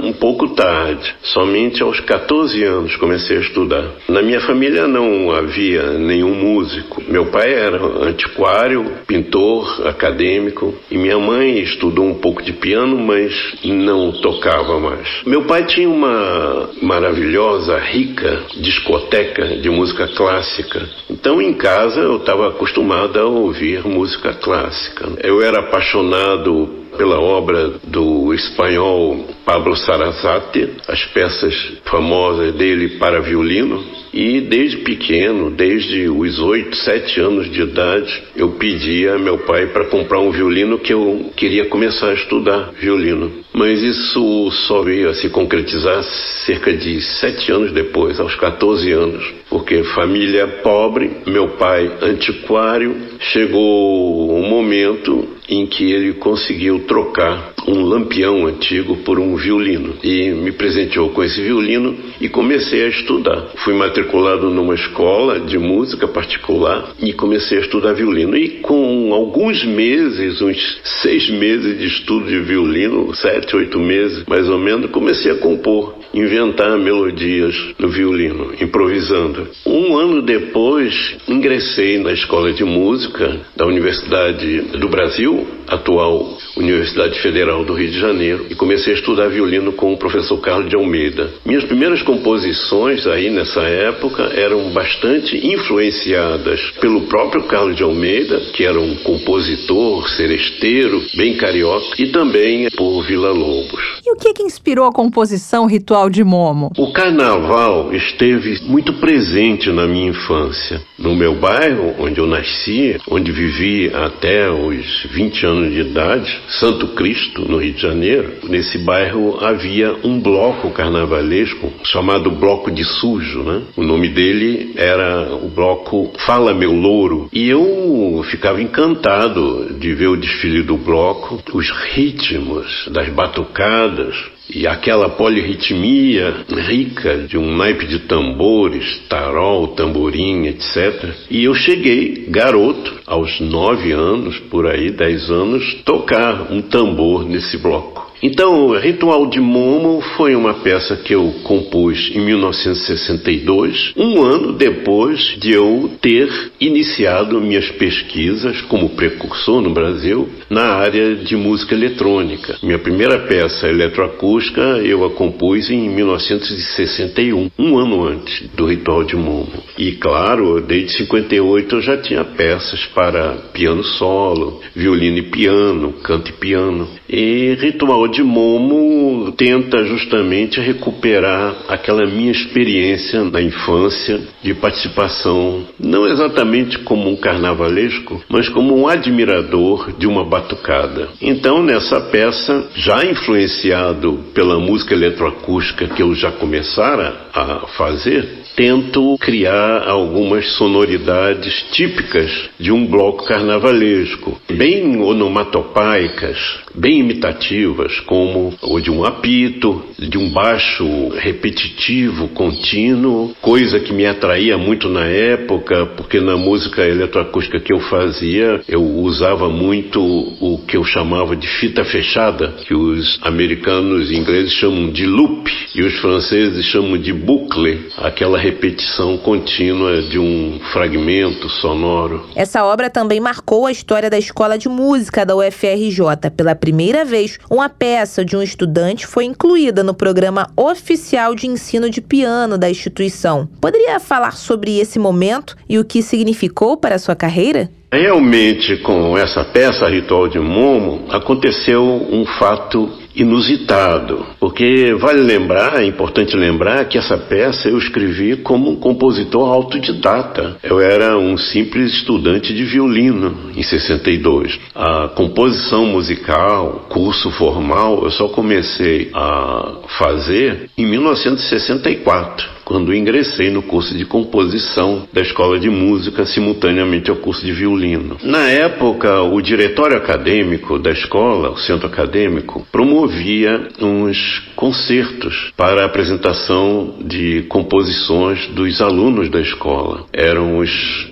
um pouco tarde, somente aos 14 anos comecei a estudar. Na minha família não havia nenhum músico. Meu pai era antiquário, pintor, acadêmico e minha mãe estudou um pouco de piano, mas não tocava mais. Meu pai tinha uma maravilhosa, rica discoteca de música clássica. Então, em casa, eu estava acostumado a ouvir música clássica. Eu era apaixonado pela obra do espanhol Pablo Sarasate, as peças famosas dele para violino. E desde pequeno, desde os oito, sete anos de idade, eu pedia a meu pai para comprar um violino que eu queria começar a estudar violino. Mas isso só veio a se concretizar cerca de sete anos depois, aos 14 anos, porque família pobre, meu pai antiquário, chegou um momento em que ele conseguiu trocar um lampião antigo por um violino e me presenteou com esse violino e comecei a estudar. Fui matriculado numa escola de música particular e comecei a estudar violino. E com alguns meses, uns seis meses de estudo de violino, sete, oito meses mais ou menos, comecei a compor, inventar melodias no violino, improvisando. Um ano depois, ingressei na escola de música da Universidade do Brasil, atual Universidade Federal do Rio de Janeiro, e comecei a estudar violino com o professor Carlos de Almeida. Minhas primeiras composições aí nessa época eram bastante influenciadas pelo próprio Carlos de Almeida, que era um compositor seresteiro, bem carioca, e também por Vila Lobos. E o que, que inspirou a composição Ritual de Momo? O carnaval esteve muito presente na minha infância. No meu bairro, onde eu nasci, onde vivi até os 20 anos de idade, Santo Cristo, no Rio de Janeiro, nesse bairro havia um bloco carnavalesco chamado Bloco de Sujo, né? O nome dele era o bloco Fala Meu Louro. E eu ficava encantado de ver o desfile do bloco, os ritmos das batucadas, e aquela polirritmia rica de um naipe de tambores, tarol, tamborim, etc. E eu cheguei, garoto, aos nove anos, por aí, dez anos, tocar um tambor nesse bloco. Então, Ritual de Momo foi uma peça que eu compus em 1962, um ano depois de eu ter iniciado minhas pesquisas como precursor no Brasil na área de música eletrônica. Minha primeira peça eletroacústica eu a compus em 1961, um ano antes do Ritual de Momo. E claro, desde 58 eu já tinha peças para piano solo, violino e piano, canto e piano. E Ritual de Momo tenta justamente recuperar aquela minha experiência na infância de participação, não exatamente como um carnavalesco, mas como um admirador de uma batucada. Então, nessa peça, já influenciado pela música eletroacústica que eu já começara a fazer, tento criar algumas sonoridades típicas de um bloco carnavalesco, bem onomatopaicas, bem imitativas, como o de um apito, de um baixo repetitivo, contínuo, coisa que me atraía muito na época, porque na música eletroacústica que eu fazia, eu usava muito o que eu chamava de fita fechada, que os americanos e ingleses chamam de loop e os franceses chamam de boucle, aquela repetição contínua de um fragmento sonoro. Essa obra também marcou a história da Escola de Música da UFRJ. Pela primeira vez, uma peça de um estudante foi incluída no programa oficial de ensino de piano da instituição. Poderia falar sobre esse momento e o que significou para a sua carreira? Realmente, com essa peça Ritual de Momo, aconteceu um fato inusitado, porque vale lembrar, é importante lembrar que essa peça eu escrevi como um compositor autodidata. Eu era um simples estudante de violino em 62. A composição musical, curso formal, eu só comecei a fazer em 1964 quando ingressei no curso de composição da Escola de Música simultaneamente ao curso de violino. Na época, o diretório acadêmico da escola, o centro acadêmico, promovia uns concertos para a apresentação de composições dos alunos da escola. Eram os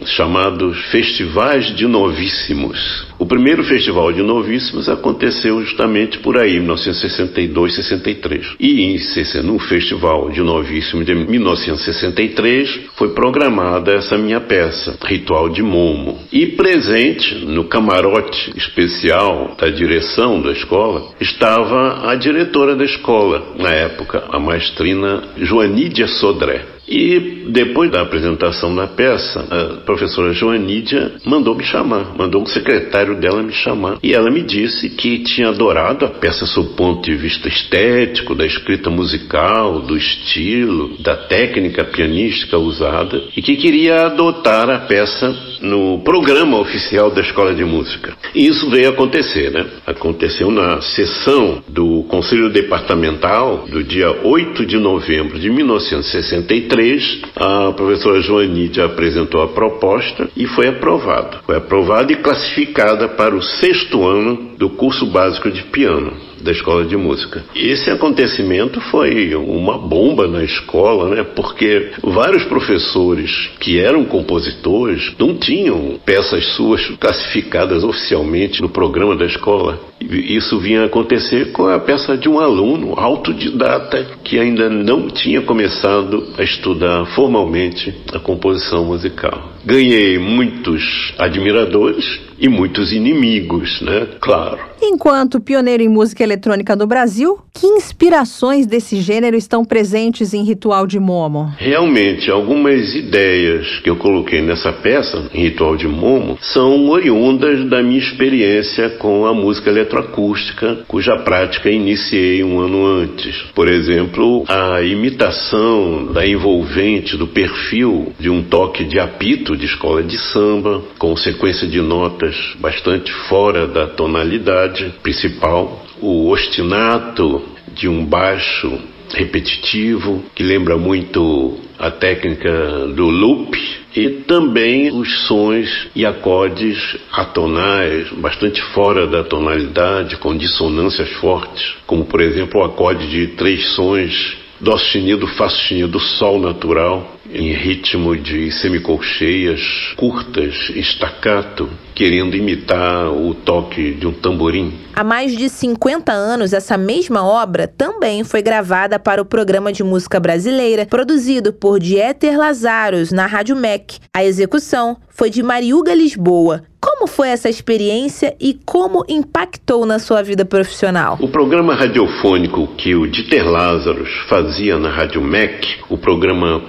chamados festivais de novíssimos. O primeiro festival de novíssimos aconteceu justamente por aí, 1962-63. E no festival de novíssimos de 1963 foi programada essa minha peça, Ritual de Momo. E presente no camarote especial da direção da escola estava a diretora da escola, na época, a maestrina Joanídia Sodré. E depois da apresentação da peça, a professora Joanídia mandou me chamar, mandou um secretário dela me chamar. E ela me disse que tinha adorado a peça sob o ponto de vista estético, da escrita musical, do estilo, da técnica pianística usada e que queria adotar a peça no programa oficial da Escola de Música. E isso veio acontecer, né? Aconteceu na sessão do Conselho Departamental do dia 8 de novembro de 1963 2003, a professora Joanídia apresentou a proposta e foi aprovada. Foi aprovada e classificada para o sexto ano do curso básico de piano da escola de música. Esse acontecimento foi uma bomba na escola, né? Porque vários professores que eram compositores não tinham peças suas classificadas oficialmente no programa da escola. Isso vinha acontecer com a peça de um aluno autodidata que ainda não tinha começado a estudar formalmente a composição musical. Ganhei muitos admiradores e muitos inimigos, né? Claro. Enquanto pioneiro em música eletrônica no Brasil, que inspirações desse gênero estão presentes em Ritual de Momo? Realmente, algumas ideias que eu coloquei nessa peça, em Ritual de Momo, são oriundas da minha experiência com a música eletroacústica, cuja prática iniciei um ano antes. Por exemplo, a imitação da envolvente do perfil de um toque de apito de escola de samba, com sequência de notas bastante fora da tonalidade principal, o ostinato de um baixo repetitivo, que lembra muito a técnica do loop, e também os sons e acordes atonais, bastante fora da tonalidade, com dissonâncias fortes, como por exemplo o acorde de três sons Dó sustenido, Fá sustenido, Sol natural, em ritmo de semicolcheias curtas, estacato, querendo imitar o toque de um tamborim. Há mais de 50 anos, essa mesma obra também foi gravada para o programa de música brasileira, produzido por Dieter Lazaros na Rádio MEC. A execução foi de Mariuga Lisboa, como foi essa experiência e como impactou na sua vida profissional? O programa radiofônico que o Dieter Lázaros fazia na Rádio MEC, o programa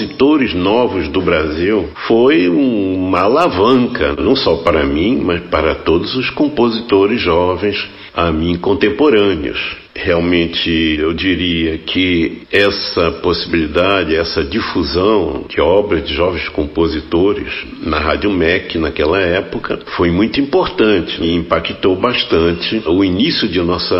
Compositores Novos do Brasil, foi uma alavanca, não só para mim, mas para todos os compositores jovens a mim contemporâneos. Realmente eu diria que essa possibilidade, essa difusão de obras de jovens compositores na Rádio MEC naquela época foi muito importante e impactou bastante o início de nossa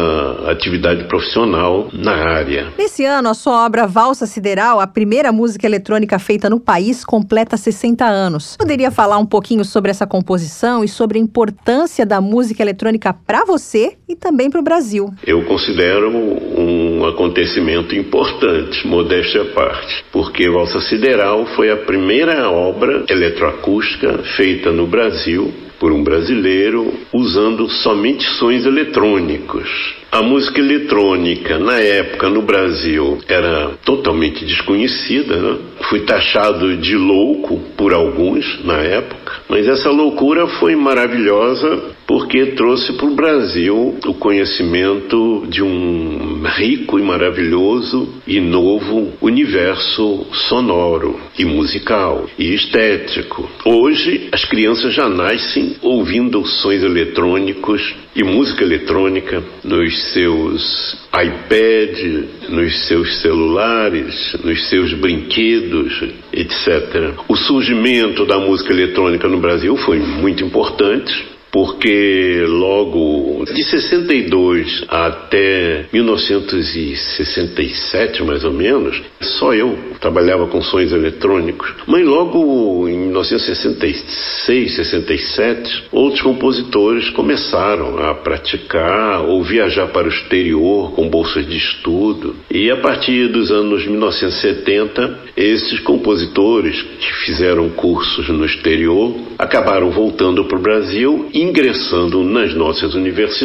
atividade profissional na área. Nesse ano, a sua obra Valsa Sideral, a primeira música eletrônica feita no país, completa 60 anos. Poderia falar um pouquinho sobre essa composição e sobre a importância da música eletrônica para você e também para o Brasil? Eu considero um acontecimento importante, modéstia à parte, porque Valsa Sideral foi a primeira obra eletroacústica feita no Brasil por um brasileiro usando somente sons eletrônicos. A música eletrônica, na época no Brasil, era totalmente desconhecida. Né? Fui taxado de louco por alguns na época, mas essa loucura foi maravilhosa porque trouxe para o Brasil o conhecimento de um rico e maravilhoso e novo universo sonoro e musical e estético. Hoje, as crianças já nascem ouvindo sons eletrônicos e música eletrônica nos seus iPad, nos seus celulares, nos seus brinquedos, etc. O surgimento da música eletrônica no Brasil foi muito importante porque logo de 62 até 1967, mais ou menos, só eu trabalhava com sons eletrônicos. Mas logo em 1966, 67, outros compositores começaram a praticar ou viajar para o exterior com bolsas de estudo. E a partir dos anos 1970, esses compositores que fizeram cursos no exterior acabaram voltando para o Brasil ingressando nas nossas universidades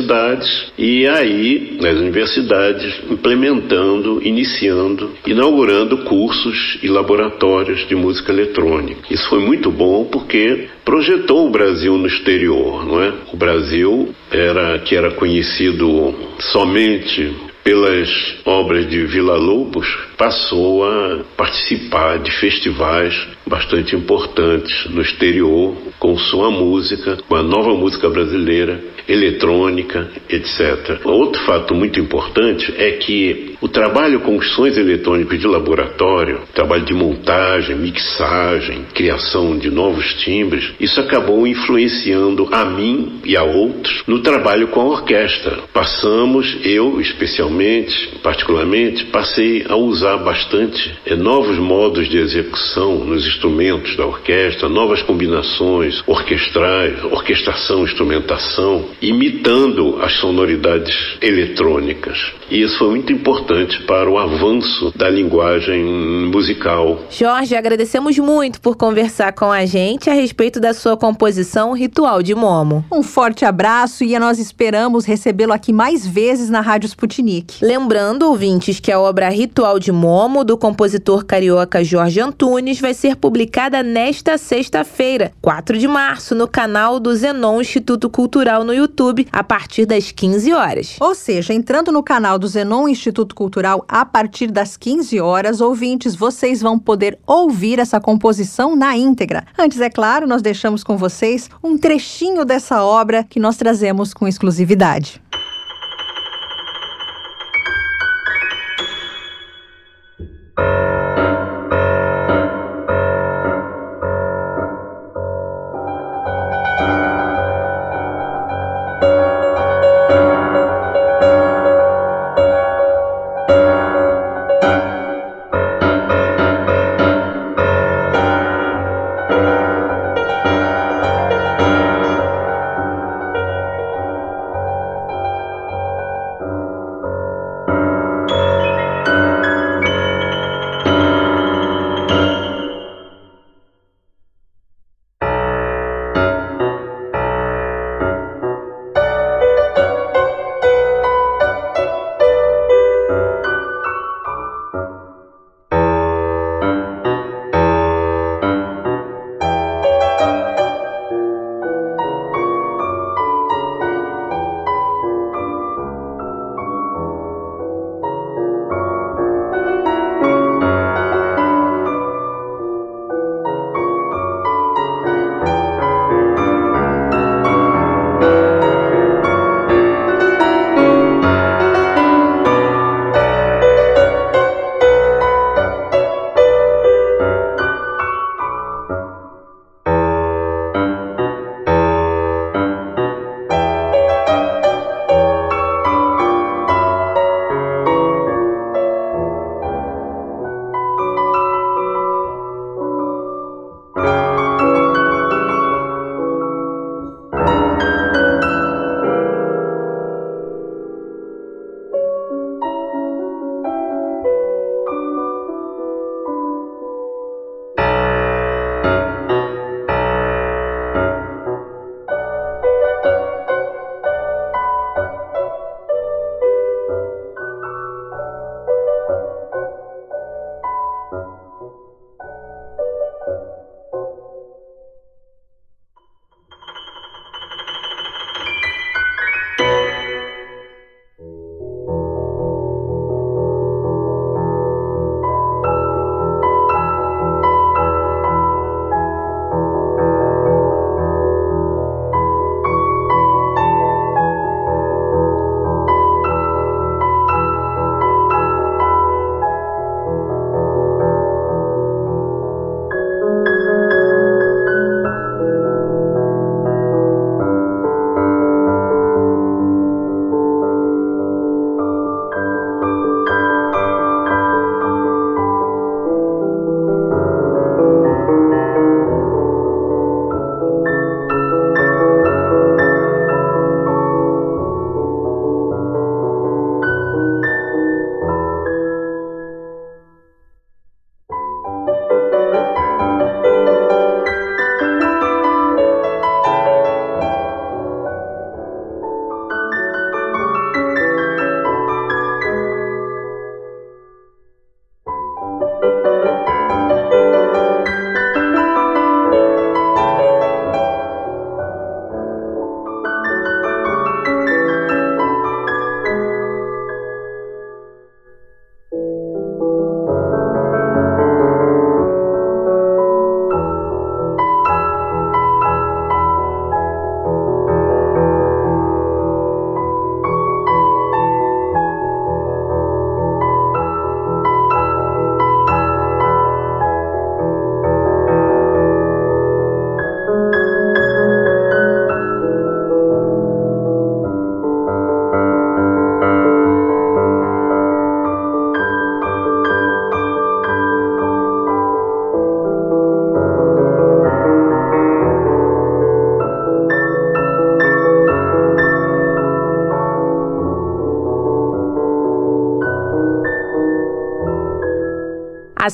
e aí, nas universidades, implementando, iniciando, inaugurando cursos e laboratórios de música eletrônica. Isso foi muito bom porque projetou o Brasil no exterior, não é? O Brasil era que era conhecido somente pelas obras de Vila Lobos, passou a participar de festivais bastante importantes no exterior, com sua música, com a nova música brasileira, eletrônica, etc. Outro fato muito importante é que o trabalho com os sons eletrônicos de laboratório, trabalho de montagem, mixagem, criação de novos timbres, isso acabou influenciando a mim e a outros no trabalho com a orquestra. Passamos, eu especialmente, particularmente, passei a usar bastante novos modos de execução nos instrumentos da orquestra, novas combinações orquestrais, orquestração, instrumentação, imitando as sonoridades eletrônicas. E isso foi muito importante para o avanço da linguagem musical. Jorge, agradecemos muito por conversar com a gente a respeito da sua composição Ritual de Momo. Um forte abraço e nós esperamos recebê-lo aqui mais vezes na Rádio Sputnik. Lembrando, ouvintes, que a obra Ritual de Momo, do compositor carioca Jorge Antunes, vai ser publicada nesta sexta-feira, 4 de março, no canal do Zenon Instituto Cultural no YouTube, a partir das 15 horas. Ou seja, entrando no canal do Zenon Instituto Cultural a partir das 15 horas, ouvintes, vocês vão poder ouvir essa composição na íntegra. Antes, é claro, nós deixamos com vocês um trechinho dessa obra que nós trazemos com exclusividade.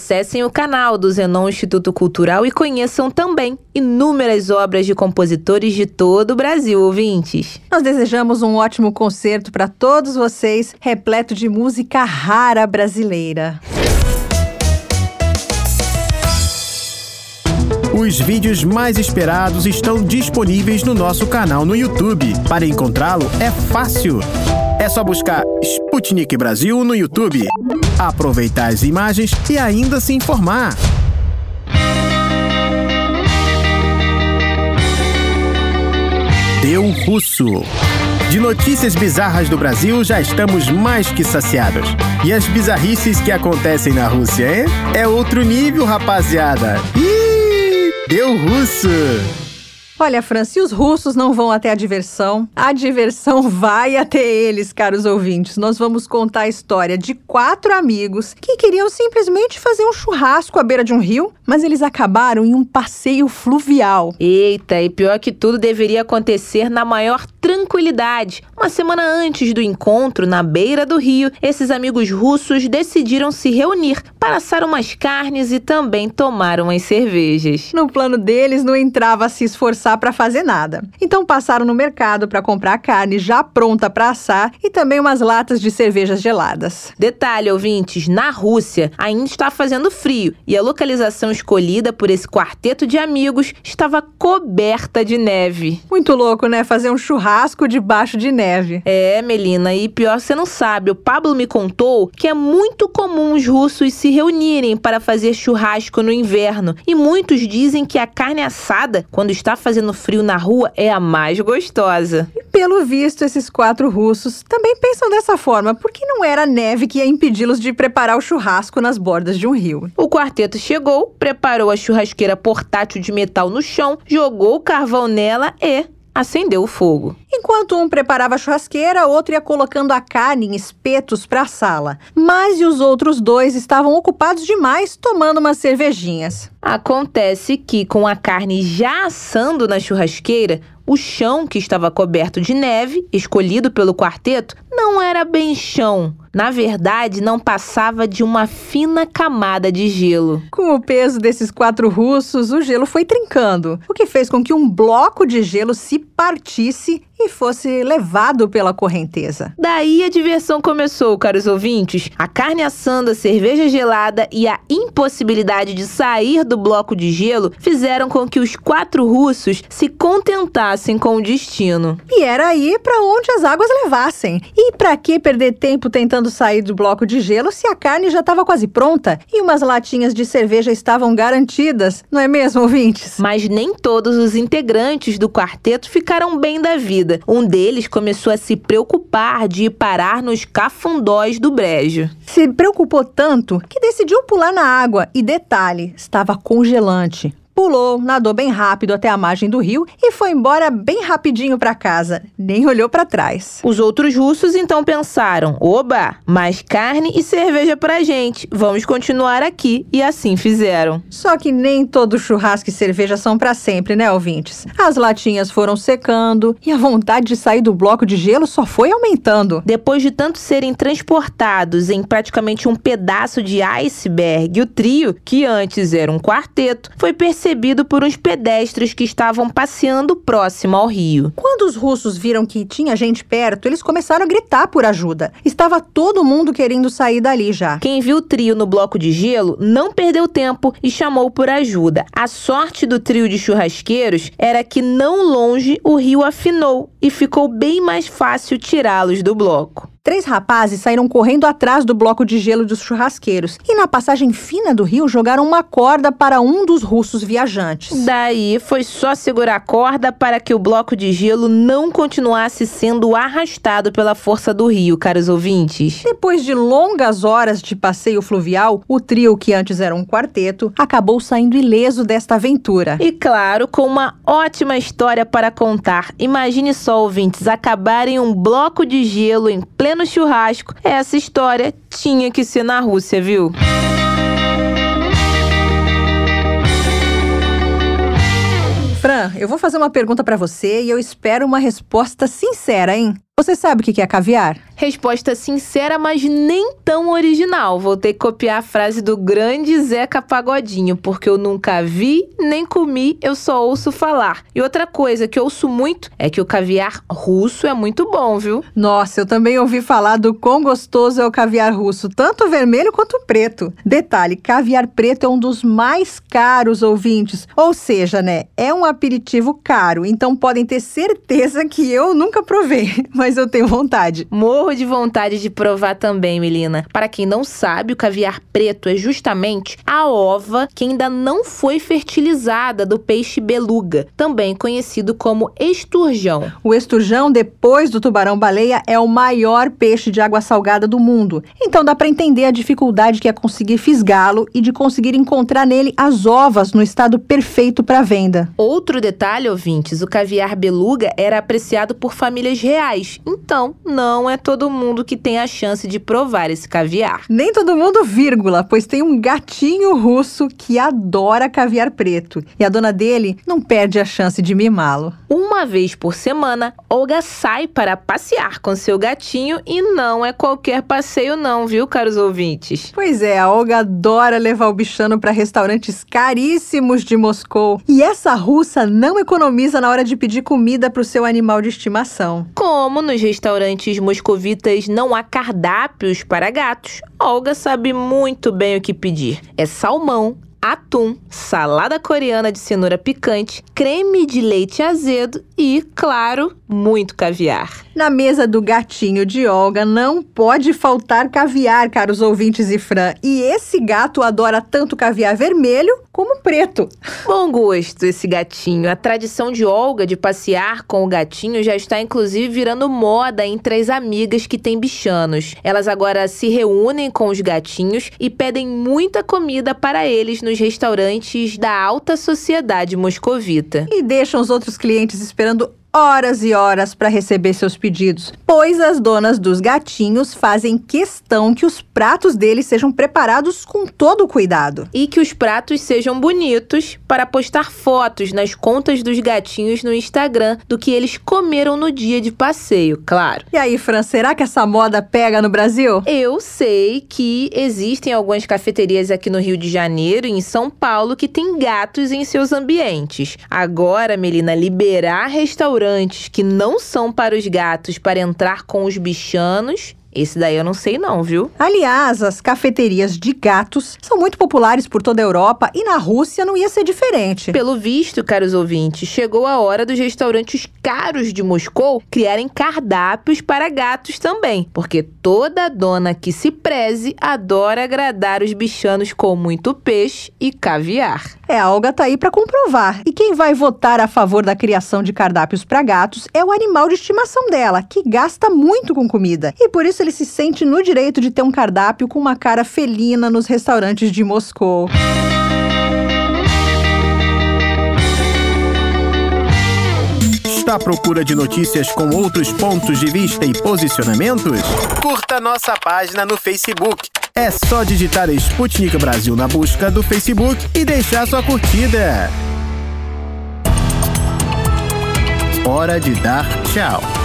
Acessem o canal do Zenon Instituto Cultural e conheçam também inúmeras obras de compositores de todo o Brasil, ouvintes. Nós desejamos um ótimo concerto para todos vocês, repleto de música rara brasileira. Os vídeos mais esperados estão disponíveis no nosso canal no YouTube. Para encontrá-lo é fácil. É só buscar Sputnik Brasil no YouTube, aproveitar as imagens e ainda se informar. Deu Russo. De notícias bizarras do Brasil já estamos mais que saciados. E as bizarrices que acontecem na Rússia, hein? É outro nível, rapaziada. Ih, deu russo! Olha, Fran, se os russos não vão até a diversão, a diversão vai até eles, caros ouvintes. Nós vamos contar a história de quatro amigos que queriam simplesmente fazer um churrasco à beira de um rio, mas eles acabaram em um passeio fluvial. Eita, e pior que tudo deveria acontecer na maior tranquilidade. Uma semana antes do encontro, na beira do rio, esses amigos russos decidiram se reunir para assar umas carnes e também tomar umas cervejas. No plano deles, não entrava a se esforçar para fazer nada. Então passaram no mercado para comprar carne já pronta para assar e também umas latas de cervejas geladas. Detalhe, ouvintes, na Rússia ainda está fazendo frio e a localização escolhida por esse quarteto de amigos estava coberta de neve. Muito louco, né? Fazer um churrasco debaixo de neve. É, Melina, e pior você não sabe, o Pablo me contou que é muito comum os russos se reunirem para fazer churrasco no inverno e muitos dizem que a carne assada, quando está fazendo frio na rua, é a mais gostosa. E pelo visto, esses quatro russos também pensam dessa forma, porque não era a neve que ia impedi-los de preparar o churrasco nas bordas de um rio. O quarteto chegou, preparou a churrasqueira portátil de metal no chão, jogou o carvão nela e acendeu o fogo. Enquanto um preparava a churrasqueira, outro ia colocando a carne em espetos para a sala. Mas e os outros dois estavam ocupados demais tomando umas cervejinhas. Acontece que, com a carne já assando na churrasqueira, o chão que estava coberto de neve, escolhido pelo quarteto, não era bem chão. Na verdade, não passava de uma fina camada de gelo. Com o peso desses quatro russos, o gelo foi trincando, o que fez com que um bloco de gelo se partisse e fosse levado pela correnteza. Daí a diversão começou, caros ouvintes. A carne assando, a cerveja gelada e a impossibilidade de sair do bloco de gelo fizeram com que os quatro russos se contentassem com o destino. E era aí para onde as águas levassem. E para que perder tempo tentando sair do bloco de gelo se a carne já estava quase pronta e umas latinhas de cerveja estavam garantidas, não é mesmo, ouvintes? Mas nem todos os integrantes do quarteto ficaram bem da vida. Um deles começou a se preocupar de ir parar nos cafundós do brejo. Se preocupou tanto que decidiu pular na água e detalhe, estava congelante pulou, nadou bem rápido até a margem do rio e foi embora bem rapidinho para casa, nem olhou para trás. Os outros russos então pensaram: "Oba, mais carne e cerveja pra gente. Vamos continuar aqui." E assim fizeram. Só que nem todo churrasco e cerveja são para sempre, né, ouvintes? As latinhas foram secando e a vontade de sair do bloco de gelo só foi aumentando. Depois de tanto serem transportados em praticamente um pedaço de iceberg, o trio, que antes era um quarteto, foi percebido percebido por uns pedestres que estavam passeando próximo ao rio. Quando os russos viram que tinha gente perto, eles começaram a gritar por ajuda. Estava todo mundo querendo sair dali já. Quem viu o trio no bloco de gelo não perdeu tempo e chamou por ajuda. A sorte do trio de churrasqueiros era que não longe o rio afinou e ficou bem mais fácil tirá-los do bloco. Três rapazes saíram correndo atrás do bloco de gelo dos churrasqueiros e, na passagem fina do rio, jogaram uma corda para um dos russos viajantes. Daí foi só segurar a corda para que o bloco de gelo não continuasse sendo arrastado pela força do rio, caros ouvintes. Depois de longas horas de passeio fluvial, o trio, que antes era um quarteto, acabou saindo ileso desta aventura. E claro, com uma ótima história para contar. Imagine só, ouvintes, acabarem um bloco de gelo em pleno no churrasco. Essa história tinha que ser na Rússia, viu? Fran, eu vou fazer uma pergunta para você e eu espero uma resposta sincera, hein? Você sabe o que é caviar? Resposta sincera, mas nem tão original. Vou ter que copiar a frase do grande Zeca Pagodinho, porque eu nunca vi nem comi, eu só ouço falar. E outra coisa que eu ouço muito é que o caviar russo é muito bom, viu? Nossa, eu também ouvi falar do quão gostoso é o caviar russo, tanto vermelho quanto o preto. Detalhe, caviar preto é um dos mais caros ouvintes, ou seja, né, é um aperitivo caro, então podem ter certeza que eu nunca provei, mas eu tenho vontade. Morro morro de vontade de provar também, Melina. Para quem não sabe, o caviar preto é justamente a ova que ainda não foi fertilizada do peixe beluga, também conhecido como esturjão. O esturjão, depois do tubarão-baleia, é o maior peixe de água salgada do mundo. Então dá para entender a dificuldade que é conseguir fisgá-lo e de conseguir encontrar nele as ovas no estado perfeito para venda. Outro detalhe, ouvintes, o caviar beluga era apreciado por famílias reais. Então, não é todo todo mundo que tem a chance de provar esse caviar. Nem todo mundo, vírgula, pois tem um gatinho russo que adora caviar preto. E a dona dele não perde a chance de mimá-lo. Uma vez por semana, Olga sai para passear com seu gatinho e não é qualquer passeio não, viu, caros ouvintes? Pois é, a Olga adora levar o bichano para restaurantes caríssimos de Moscou. E essa russa não economiza na hora de pedir comida para o seu animal de estimação. Como nos restaurantes moscovitas não há cardápios para gatos, Olga sabe muito bem o que pedir. É salmão, atum, salada coreana de cenoura picante, creme de leite azedo e, claro, muito caviar. Na mesa do gatinho de Olga não pode faltar caviar, caros ouvintes e Fran. E esse gato adora tanto caviar vermelho como preto. Bom gosto esse gatinho. A tradição de Olga de passear com o gatinho já está inclusive virando moda entre as amigas que têm bichanos. Elas agora se reúnem com os gatinhos e pedem muita comida para eles nos restaurantes da alta sociedade moscovita. E deixam os outros clientes esperando horas e horas para receber seus pedidos, pois as donas dos gatinhos fazem questão que os pratos deles sejam preparados com todo o cuidado. E que os pratos sejam bonitos para postar fotos nas contas dos gatinhos no Instagram do que eles comeram no dia de passeio, claro. E aí, Fran, será que essa moda pega no Brasil? Eu sei que existem algumas cafeterias aqui no Rio de Janeiro e em São Paulo que têm gatos em seus ambientes. Agora, Melina, liberar restaurantes restaurantes que não são para os gatos para entrar com os bichanos esse daí eu não sei não, viu? Aliás, as cafeterias de gatos são muito populares por toda a Europa e na Rússia não ia ser diferente. Pelo visto, caros ouvintes, chegou a hora dos restaurantes caros de Moscou criarem cardápios para gatos também, porque toda dona que se preze adora agradar os bichanos com muito peixe e caviar. É, a Olga tá aí para comprovar. E quem vai votar a favor da criação de cardápios para gatos é o animal de estimação dela, que gasta muito com comida. E por isso ele se sente no direito de ter um cardápio com uma cara felina nos restaurantes de Moscou. Está à procura de notícias com outros pontos de vista e posicionamentos? Curta nossa página no Facebook. É só digitar Sputnik Brasil na busca do Facebook e deixar sua curtida. Hora de dar tchau.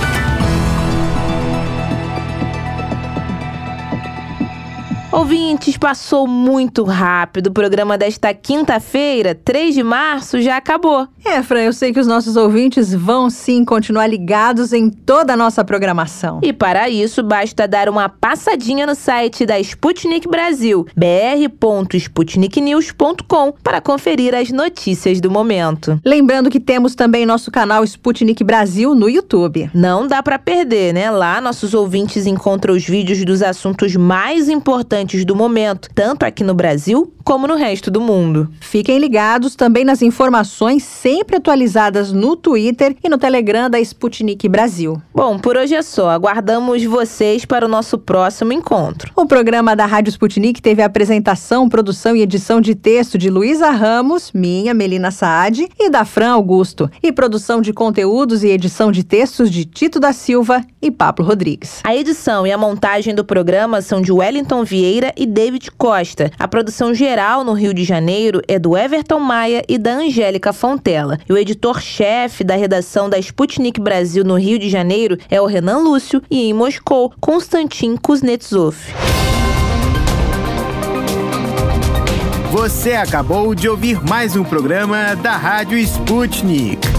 Ouvintes, passou muito rápido. O programa desta quinta-feira, 3 de março, já acabou. É, Fran, eu sei que os nossos ouvintes vão sim continuar ligados em toda a nossa programação. E para isso, basta dar uma passadinha no site da Sputnik Brasil, br.sputniknews.com, para conferir as notícias do momento. Lembrando que temos também nosso canal Sputnik Brasil no YouTube. Não dá para perder, né? Lá nossos ouvintes encontram os vídeos dos assuntos mais importantes importantes do momento, tanto aqui no Brasil como no resto do mundo. Fiquem ligados também nas informações sempre atualizadas no Twitter e no Telegram da Sputnik Brasil. Bom, por hoje é só. Aguardamos vocês para o nosso próximo encontro. O programa da Rádio Sputnik teve a apresentação, produção e edição de texto de Luísa Ramos, minha, Melina Saad, e da Fran Augusto, e produção de conteúdos e edição de textos de Tito da Silva e Pablo Rodrigues. A edição e a montagem do programa são de Wellington Vieira e David Costa. A produção geral Federal, no Rio de Janeiro, é do Everton Maia e da Angélica Fontela. E o editor-chefe da redação da Sputnik Brasil no Rio de Janeiro é o Renan Lúcio e em Moscou, Konstantin Kuznetsov. Você acabou de ouvir mais um programa da Rádio Sputnik.